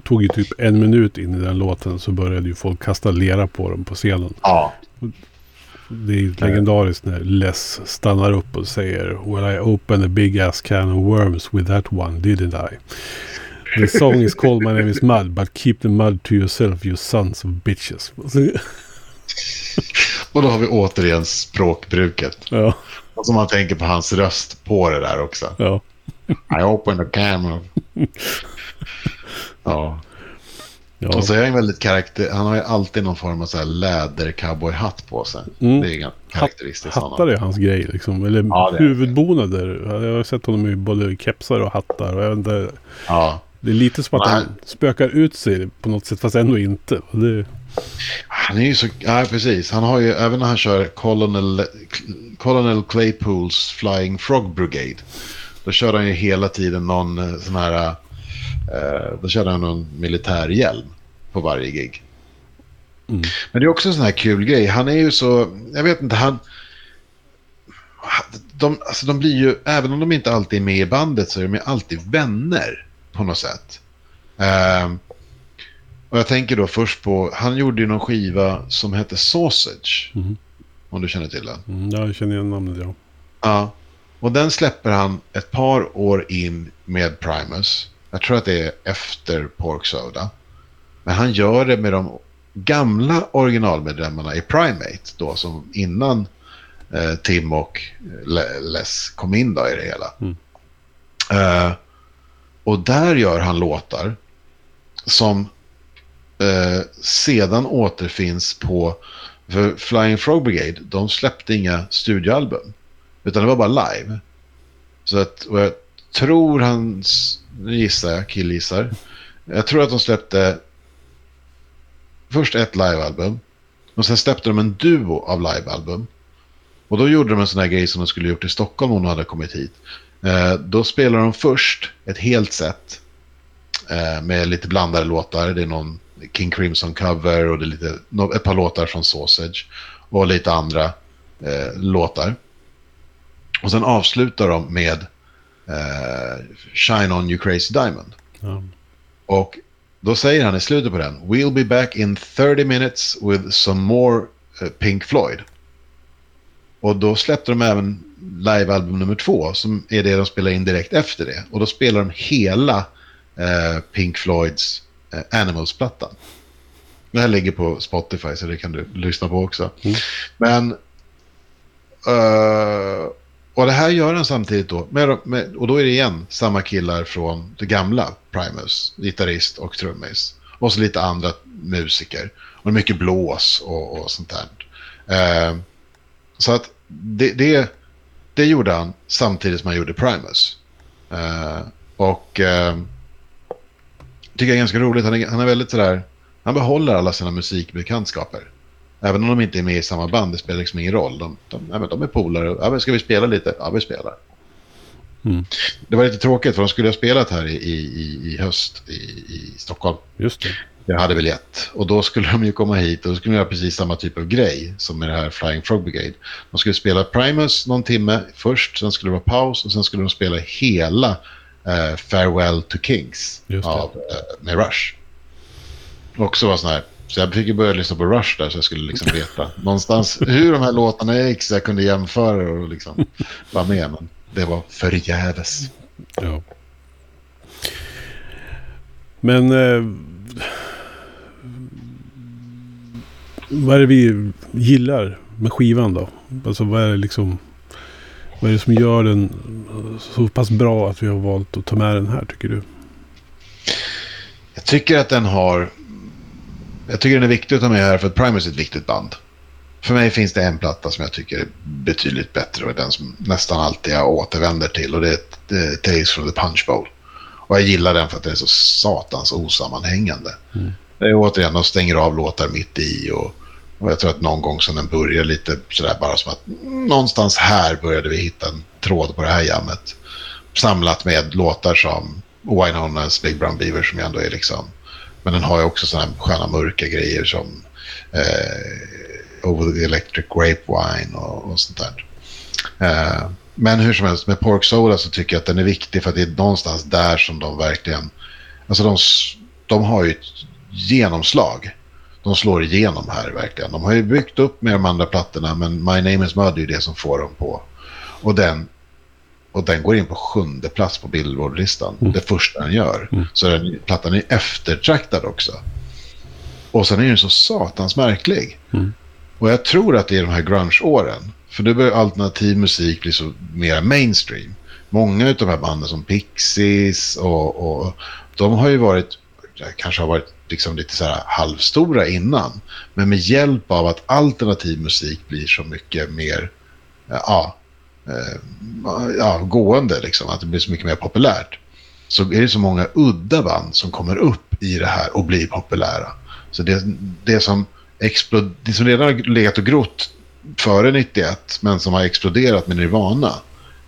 tog ju typ en minut in i den låten så började ju folk kasta lera på dem på scenen. Ja. Det är ju legendariskt när Les stannar upp och säger Well I opened a big ass can of worms with that one, didn't I? The song is called My name is Mud, but keep the mud to yourself you sons of bitches. Och då har vi återigen språkbruket. ja, Och så man tänker på hans röst på det där också. ja. I opened a can of... Ja. ja. Och så är han väldigt karaktär... Han har ju alltid någon form av så här läder-cowboyhatt på sig. Mm. Det är ganska karaktäristiskt. Hattar är hans grej liksom. Eller Ja, huvudbonader. Jag har sett honom i både kepsar och hattar. Och jag vet inte, Ja. Det är lite som att Nej. han spökar ut sig på något sätt fast ändå inte. Det, Han är ju så... Ja, precis. Han har ju... Även när han kör Colonel, Colonel Claypools Flying Frog Brigade. Då kör han ju hela tiden någon eh, sån här... Eh, då kör han någon militärhjälm på varje gig. Mm. Men det är också en sån här kul grej. Han är ju så... Jag vet inte, han... De, alltså de blir ju, även om de inte alltid är med i bandet så är de ju alltid vänner på något sätt. Ehm, och jag tänker då först på, han gjorde ju någon skiva som hette Sausage. Mhm. Om du känner till den. mm, jag känner igen namnet ja. Ja. Och den släpper han ett par år in med Primus. Jag tror att det är efter Pork Soda. Men han gör det med de gamla originalmedlemmarna i Primate då som innan eh, Tim och Le- Les kom in då i det hela. Mm. Eh, och där gör han låtar som eh, sedan återfinns på för Flying Frog Brigade, de släppte inga studioalbum. Utan det var bara live. Så att, och jag tror hans, nu gissar jag, killgissar. Jag tror att de släppte först ett livealbum. Och sen släppte de en duo av livealbum. Och då gjorde de en sån här grej som de skulle gjort i Stockholm om de hade kommit hit. Eh, då spelar de först ett helt set. Eh, med lite blandade låtar. Det är någon King Crimson cover och det är lite, ett par låtar från Sausage. Och lite andra eh, låtar. Och sen avslutar de med eh, Shine On You Crazy Diamond. ja. Och då säger han i slutet på den We'll be back in 30 minutes with some more eh, Pink Floyd. Och då släppte de även livealbum nummer två som är det de spelar in direkt efter det. Och då spelar de hela eh, Pink Floyds eh, Animals-plattan. Det här ligger på Spotify så det kan du lyssna på också. Mm. Men... eh, och det här gör han samtidigt då. Med, med, och då är det igen samma killar från det gamla Primus. Gitarrist och trummis. Och så lite andra musiker. Och mycket blås och, och sånt där. Eh, så att det, det, det gjorde han samtidigt som han gjorde Primus. Eh, och eh, tycker jag är ganska roligt. Han är, han är väldigt sådär... Han behåller alla sina musikbekantskaper. Även om de inte är med i samma band, det spelar liksom ingen roll. De, de, men de är polare. Ja, ska vi spela lite? Ja, vi spelar. Mm. Det var lite tråkigt för de skulle ha spelat här i, i, i höst i, i Stockholm. Just det. Jag hade biljett. Och då skulle de ju komma hit och då skulle de göra precis samma typ av grej som med det här Flying Frog Brigade. De skulle spela Primus någon timme först, sen skulle det vara paus och sen skulle de spela hela eh, Farewell to Kings av, eh, med Rush. Också var sån här, så jag fick ju börja lyssna på Rush där så jag skulle liksom veta någonstans hur de här låtarna gick så jag kunde jämföra och liksom vara med. Men det var förgäves. Ja. Men... Eh, vad är det vi gillar med skivan då? Alltså vad är det liksom... Vad är det som gör den så pass bra att vi har valt att ta med den här tycker du? Jag tycker att den har... Jag tycker den är viktig att ta med här för att Primus är ett viktigt band. För mig finns det en platta som jag tycker är betydligt bättre och den som nästan alltid jag återvänder till och det är Tales from the Punch Bowl. Och jag gillar den för att den är så satans osammanhängande. Mm eh, återigen, de stänger av låtar mitt i och, och jag tror att någon gång som den börjar lite sådär bara som att någonstans här började vi hitta en tråd på det här jammet. Samlat med låtar som Winonas Big Brown Beaver som ju ändå är liksom... Men den har ju också sådana sköna mörka grejer som eh, Over the Electric Grapevine och, och sånt där. Eh, men hur som helst, med Pork Soda så tycker jag att den är viktig för att det är någonstans där som de verkligen... Alltså de, de har ju ett genomslag. De slår igenom här verkligen. De har ju byggt upp med de andra plattorna men My Name Is Mud är ju det som får dem på. Och den, och den går in på sjunde plats på Billboard-listan. Mm. Det första den gör. Mm. Så den, plattan är eftertraktad också. Och sen är den så satans märklig. Mm. Och jag tror att det är de här grunge-åren för då börjar alternativ musik bli så mer mainstream. Många av de här banden som Pixies och, och de har ju varit, kanske har varit liksom lite så här halvstora innan. Men med hjälp av att alternativ musik blir så mycket mer, eh, ja, eh, ja gående liksom, att det blir så mycket mer populärt. Så är det så många udda band som kommer upp i det här och blir populära. Så det, det som explod, det som redan har legat och grott före 91 men som har exploderat med Nirvana.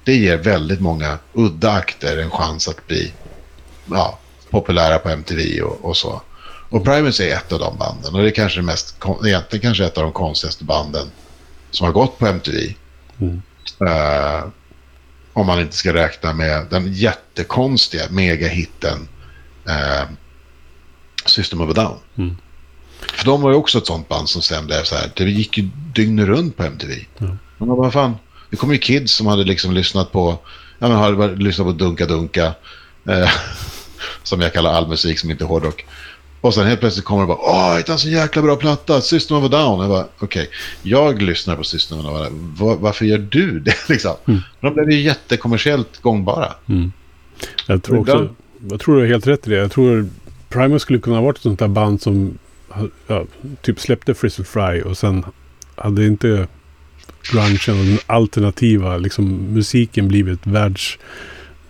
Det ger väldigt många udda akter en chans att bli ja, populära på MTV och, och så. Och Primus är ett av de banden och det är kanske det mest, egentligen kanske ett av de konstigaste banden som har gått på MTV. Mm. Uh, om man inte ska räkna med den jättekonstiga megahitten uh, System of a Down. Mm. För de var ju också ett sånt band som sen blev så här. Det gick ju dygnet runt på MTV. Mm. Men vad fan. Det kom ju kids som hade liksom lyssnat på, ja men hade lyssnat på Dunka Dunka. Eh, som jag kallar all musik som inte är hårdrock. Och sen helt plötsligt kommer det bara, åh, det är en så jäkla bra platta, System of a Down. Jag bara, okej, okay. jag lyssnar på System of a Down. Var, varför gör du det liksom? Mm. De blev ju jättekommersiellt gångbara. Mm. Jag tror också, jag tror du har helt rätt i det. Jag tror Primus skulle kunna ha varit ett sånt där band som ja, typ släppte Frizzle Fry och sen hade inte grungen och den alternativa liksom, musiken blivit världs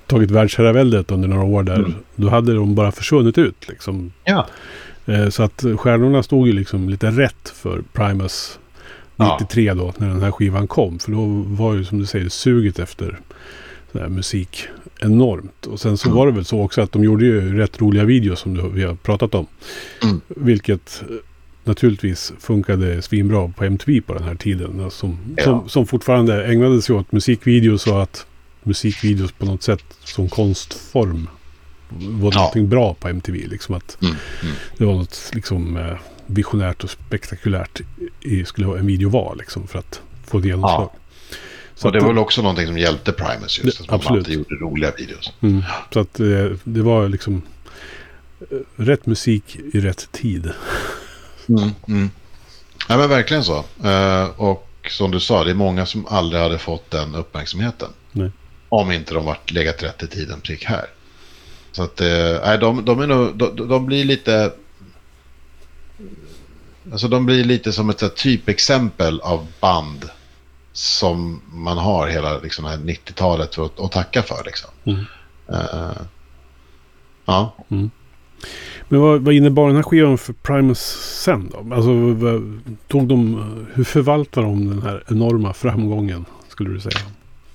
tagit världsherraväldet under några år där. Mm. Då hade de bara försvunnit ut liksom. Ja. Eh, så att stjärnorna stod ju liksom lite rätt för Primus 93 ja. då när den här skivan kom. För då var ju som du säger suget efter musik enormt. Och sen så mm. var det väl så också att de gjorde ju rätt roliga videos som du, vi har pratat om. Mm. Vilket eh, naturligtvis funkade svinbra på MTV på den här tiden. Som, ja. som, som fortfarande ägnade sig åt musikvideos och att musikvideos på något sätt som konstform var ja. någonting bra på MTV. Liksom att mm. Mm. Det var något liksom eh, visionärt och spektakulärt i, skulle en video vara liksom för att få ett genomslag. Ja. Så och det var väl också någonting som hjälpte Primus just. Det, att man alltid gjorde roliga videos. Mm. Så att det, eh, det var liksom eh, rätt musik i rätt tid. Mm, mm. Ja men verkligen så. Och som du sa, det är många som aldrig hade fått den uppmärksamheten. Nej. Om inte de varit legat rätt i tiden prick här. Så att, uh, de, de, är nog, de, de blir lite... Alltså de blir lite som ett typexempel av band som man har hela liksom, 90-talet att, att tacka för. Liksom. Mm. Uh, ja. Mm. Men vad, vad innebar den här skivan för Primus sen då? Alltså, vad, tog de, hur förvaltar de den här enorma framgången, skulle du säga?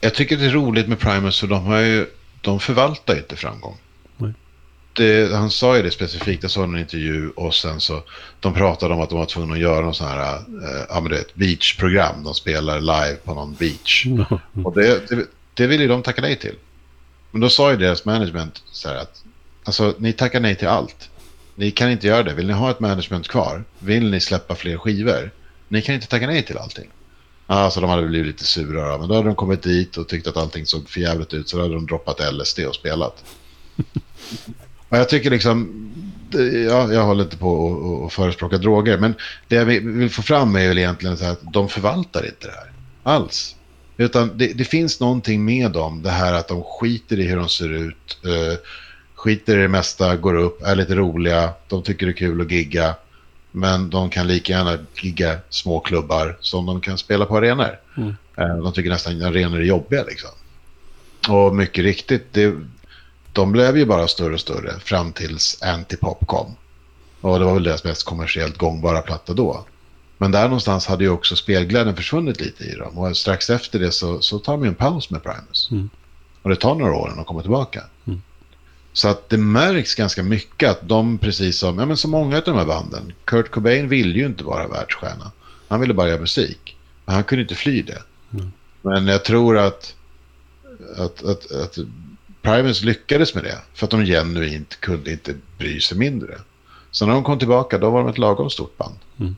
Jag tycker det är roligt med Primus för de, har ju, de förvaltar inte framgång det, han sa ju det specifikt, jag såg en intervju och sen så de pratade om att de var tvungna att göra någon sån här, äh, ja men beachprogram. De spelar live på någon beach. Mm. Och det, det, det ville ju de tacka nej till. Men då sa ju deras management så här att, alltså ni tackar nej till allt. Ni kan inte göra det. Vill ni ha ett management kvar? Vill ni släppa fler skivor? Ni kan inte tacka nej till allting. Ja, så de hade blivit lite sura. Men då hade de kommit dit och tyckt att allting såg för jävligt ut. Så då hade de droppat LSD och spelat. och jag tycker liksom... Ja, jag håller inte på att- förespråka droger. Men det jag vill få fram är väl egentligen så här att de förvaltar inte det här. Alls. Utan det, det finns någonting med dem. Det här att de skiter i hur de ser ut. eh, skiter i det mesta, går upp, är lite roliga. De tycker det är kul att gigga. Men de kan lika gärna gigga små klubbar som de kan spela på arenor. Mm. Eh, De tycker nästan arenor är jobbiga liksom. Och mycket riktigt, det, de blev ju bara större och större fram tills Antipop kom. Och det var väl deras mest kommersiellt gångbara platta då. Men där någonstans hade ju också spelglädjen försvunnit lite i dem. Och strax efter det så, så tar de ju en paus med Primus. Mm. Och det tar några år de kommer tillbaka. Mm. Så att det märks ganska mycket att de, precis som, ja, men så många av de här banden, Kurt Cobain ville ju inte vara världsstjärna. Han ville bara göra musik. Men han kunde inte fly det. Mm. Men jag tror att, att, att, att Primus lyckades med det. För att de genuint kunde inte bry sig mindre. Så när de kom tillbaka, då var de ett lagom stort band. Mm.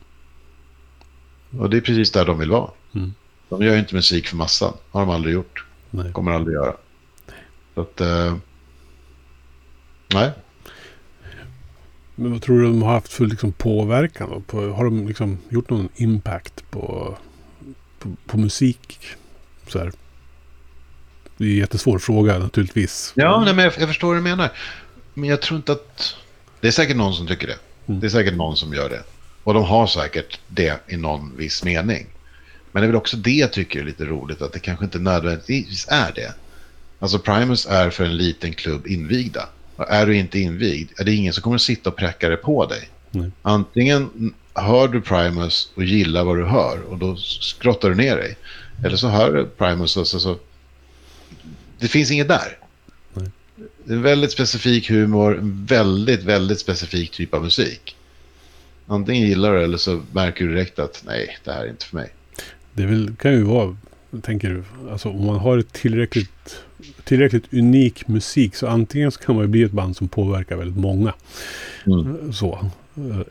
Och det är precis där de vill vara. Mm. De gör ju inte musik för massan. har de aldrig gjort. Nej. Kommer aldrig göra. Så att... Nej. Men vad tror du de har haft för liksom påverkan? Då? På, har de liksom gjort någon impact på, på, på musik? Så här. Det är en jättesvår fråga naturligtvis. Ja, nej, men jag, jag förstår vad du menar. Men jag tror inte att... Det är säkert någon som tycker det. Mm. Det är säkert någon som gör det. Och de har säkert det i någon viss mening. Men det är väl också det jag tycker är lite roligt, att det kanske inte nödvändigtvis är det. Alltså Primus är för en liten klubb invigda. Är du inte invigd, är det ingen som kommer sitta och präcka det på dig. Nej. Antingen hör du Primus och gillar vad du hör och då skrottar du ner dig. Eller så hör du Primus och så... så det finns inget där. Nej. Det är väldigt specifik humor, väldigt, väldigt specifik typ av musik. Antingen gillar du eller så märker du direkt att nej, det här är inte för mig. Det väl, kan ju vara, tänker du, alltså om man har ett tillräckligt, tillräckligt unik musik så antingen så kan man ju bli ett band som påverkar väldigt många. Mm. Så.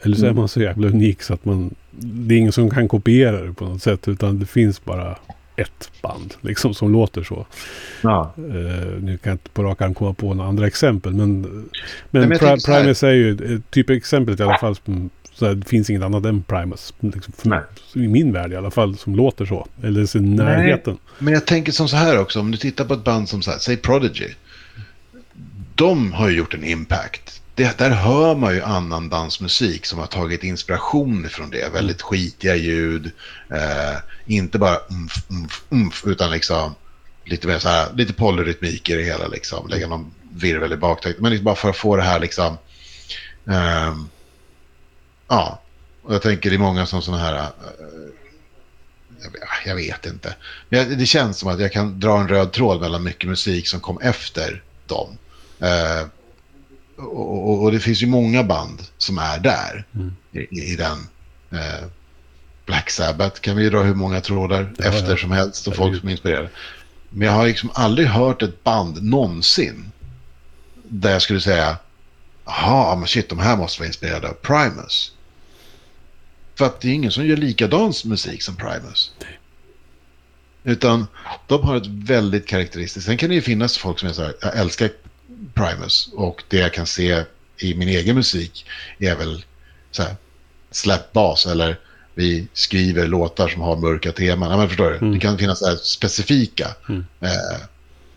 Eller så är man så jävla unik så att man, det är ingen som kan kopiera det på något sätt utan det finns bara ett band liksom som låter så. Ja. Eh, nu kan jag inte på rak arm komma på några andra exempel men, men, men Primus är ju typexemplet i alla fall. Som, så här, det finns inget annat än Primus. Liksom, för, Nej. I min värld i alla fall som låter så. Eller i närheten. Men jag tänker som så här också, om du tittar på ett band som så här, säg Prodigy. De har ju gjort en impact. Det, där hör man ju annan dansmusik som har tagit inspiration från det. Väldigt skitiga ljud. Eh, inte bara umf, umf, umf, utan liksom lite mer så här, lite polyrytmik i det hela liksom. Lägga någon virvel i baktakt. Men liksom bara för att få det här liksom. ehm, ja, och jag tänker det är många som sådana här. eh, jag, jag vet inte. Men det känns som att jag kan dra en röd tråd mellan mycket musik som kom efter dem. Eh, och, och, och det finns ju många band som är där Mm. i, i den. Eh, Black Sabbath kan vi ju dra hur många trådar Ja, efter ja. som helst och folk som är inspirerade. Men jag har liksom aldrig hört ett band någonsin där jag skulle säga jaha, men shit, de här måste vara inspirerade av Primus. För att det är ingen som gör likadan musik som Primus. Utan de har ett väldigt karaktäristiskt. Sen kan det ju finnas folk som är så här, jag älskar Primus och det jag kan se i min egen musik är väl så här, slap bass eller vi skriver låtar som har mörka teman. Ja, men förstår du? Mm. Det kan finnas så specifika Mm. eh,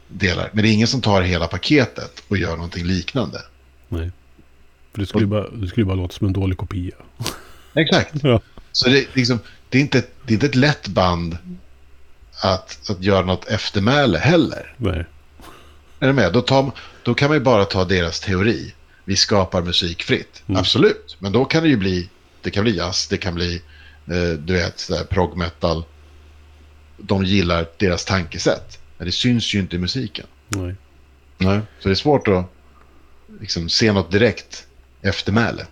delar. Men det är ingen som tar hela paketet och gör någonting liknande. Nej. För det skulle, ju bara, det skulle bara låta som en dålig kopia. Exakt. Ja. Så det, är liksom, det, är inte, det är inte ett lätt band att, att göra något eftermäle heller. Nej. Är du med? Då, tar, då kan man ju bara ta deras teori. Vi skapar musik fritt. Mm. Absolut. Men då kan det ju bli, det kan bli jazz, det kan bli, eh, du vet, prog metal. De gillar deras tankesätt. Men det syns ju inte i musiken. Nej. Nej. Så det är svårt att liksom, se något direkt eftermäle.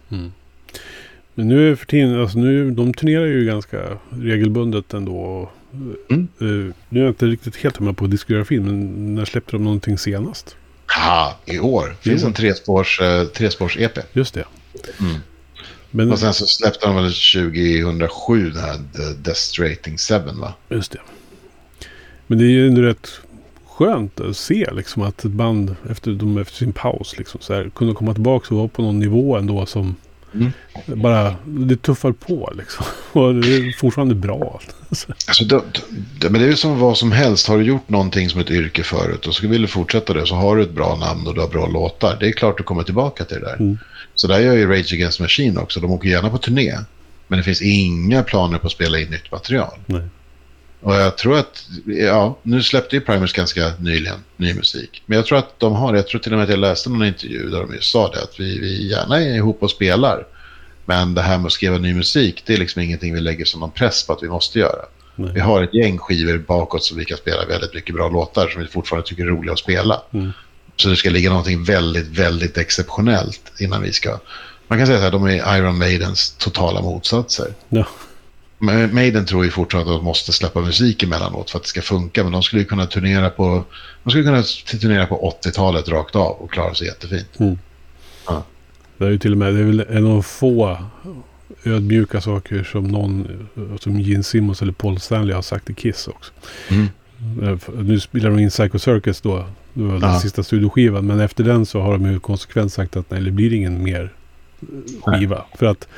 Men nu för tiden, alltså nu, de turnerar ju ganska regelbundet ändå. Mm. Eh, nu är jag inte riktigt helt med på diskografin, men när släppte de någonting senast? Ha, i år. finns år. en trespårs, eh, trespårs EP. Just det. Mm. Men, Och sen så släppte de väl 2007 den här The Death Rating 7 va? Just det. Men det är ju ändå rätt skönt att se liksom att ett band efter, de, efter sin paus liksom, så här, kunde komma tillbaka och vara på någon nivå ändå som Mm. bara, det tuffar på liksom. Och det är fortfarande bra. Alltså, det, det, men det är ju som vad som helst. Har du gjort någonting som ett yrke förut och så vill du fortsätta det så har du ett bra namn och du har bra låtar. Det är klart du kommer tillbaka till det där. Mm. Så där gör ju Rage Against Machine också. De åker gärna på turné. Men det finns inga planer på att spela in nytt material. Nej. Och jag tror att, ja, nu släppte ju Primus ganska nyligen ny musik. Men jag tror att de har, jag tror till och med att jag läste någon intervju där de just sa det, att vi, vi gärna är ihop och spelar. Men det här med att skriva ny musik, det är liksom ingenting vi lägger som någon press på att vi måste göra. Nej. Vi har ett gäng skivor bakåt som vi kan spela väldigt mycket bra låtar som vi fortfarande tycker är roliga att spela. Mm. Så det ska ligga någonting väldigt, väldigt exceptionellt innan vi ska... Man kan säga här, de är Iron Maidens totala motsatser. Ja. Maiden tror ju fortfarande att de måste släppa musik emellanåt för att det ska funka. Men de skulle ju kunna turnera på, de skulle kunna turnera på 80-talet rakt av och klara sig jättefint. Det är ju till och med det är väl en av få ödmjuka saker som någon, som Gene Simmons eller Paul Stanley har sagt i Kiss också. Mm. Eh, Nu spelar de in Psycho Circus då. Det var den Ja. sista studioskivan. Men efter den så har de ju konsekvent sagt att nej, det blir ingen mer skiva. För att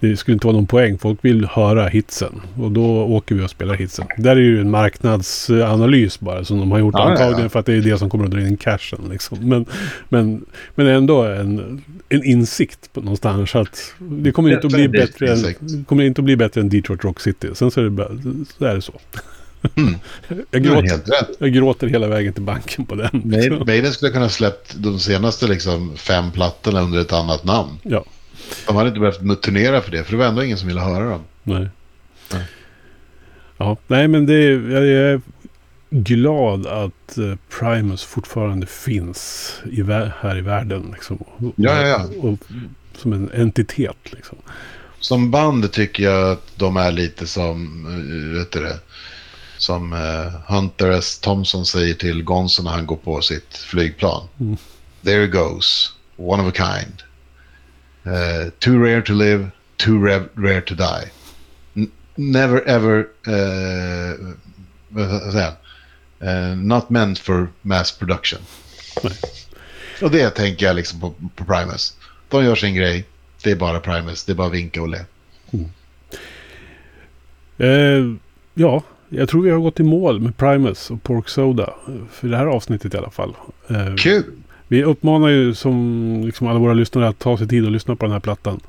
det skulle inte vara någon poäng. Folk vill höra hitsen. Och då åker vi och spelar hitsen. Där är ju en marknadsanalys bara som de har gjort Ja, antagligen ja. för att det är det som kommer att dra in cashen. Liksom. Men, men, men ändå en, en insikt på någonstans. Att det kommer inte att bli bättre än, kommer inte att bli bättre än Detroit Rock City. Sen så är det, så är det så. Mm. Jag, gråter, jag gråter hela vägen till banken på den. liksom. Maiden skulle kunna släppt de senaste liksom, fem plattorna under ett annat namn. Ja, De hade inte behövt turnera för det, för det var ändå ingen som ville höra dem. nej. Nej. Ja, nej men det är, jag är glad att eh, Primus fortfarande finns i, här i världen. Liksom, och, Ja, ja, ja. Och, och, som en entitet liksom. Som band tycker jag att de är lite som, eh, vet du det, som eh, Hunter S. Thompson säger till Gonzo när han går på sitt flygplan. Mm. There it goes, one of a kind. Eh, too rare to live, too ra- rare to die. N- never ever, uh? Eh, not meant for mass production. Nej. Och det tänker jag liksom på, på Primus. De gör sin grej, det är bara Primus, det är bara vinka och le. Eh, ja, jag tror vi har gått i mål med Primus och Pork Soda. eh, För det här avsnittet i alla fall. Eh, Kul! Vi uppmanar ju som liksom alla våra lyssnare att ta sig tid att lyssna på den här plattan.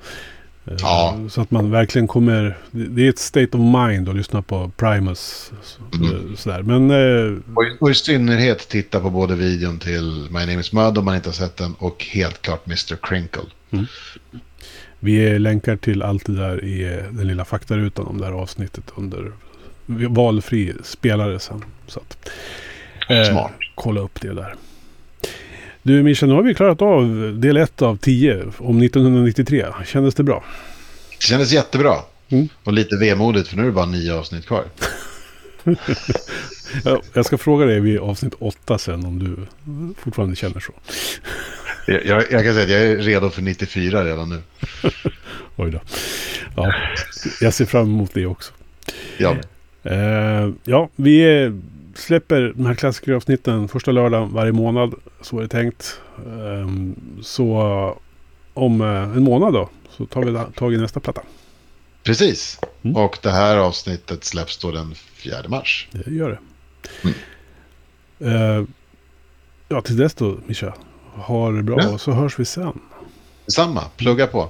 Eh, Ja. Så att man verkligen kommer... det- är ett state of mind att lyssna på Primus. Mm. Sådär. Men eh, Och, och i synnerhet titta på både videon till My Name Is Mud om man inte har sett den och helt klart Mr. Crinkle. vi länkar till allt det där i eh, den lilla faktarutan om det här avsnittet under valfri spelare sen. Så att, eh, kolla upp det där. Du Mischa, nu har vi klarat av del 1 av 10 om 1993. Kändes det bra? Det kändes jättebra. Mm. Och lite vemodigt för nu är det bara nio avsnitt kvar. Ja, Jag ska fråga dig vid avsnitt 8 sen om du fortfarande känner så. Jag, jag, jag kan säga att jag är redo för 94 redan nu. Oj då. Ja, jag ser fram emot det också. Ja, Eh, ja, vi eh, släpper de här klassikeravsnitten första lördagen varje månad. Så är det tänkt. Ehm, så om eh, en månad då så tar vi tag i nästa platta. precis. Mm. Och det här avsnittet släpps då den 4 mars. Det gör det. Mm. Eh, ja, till dess då, Mischa. Ha det bra Ja. och så hörs vi sen. Samma, plugga på.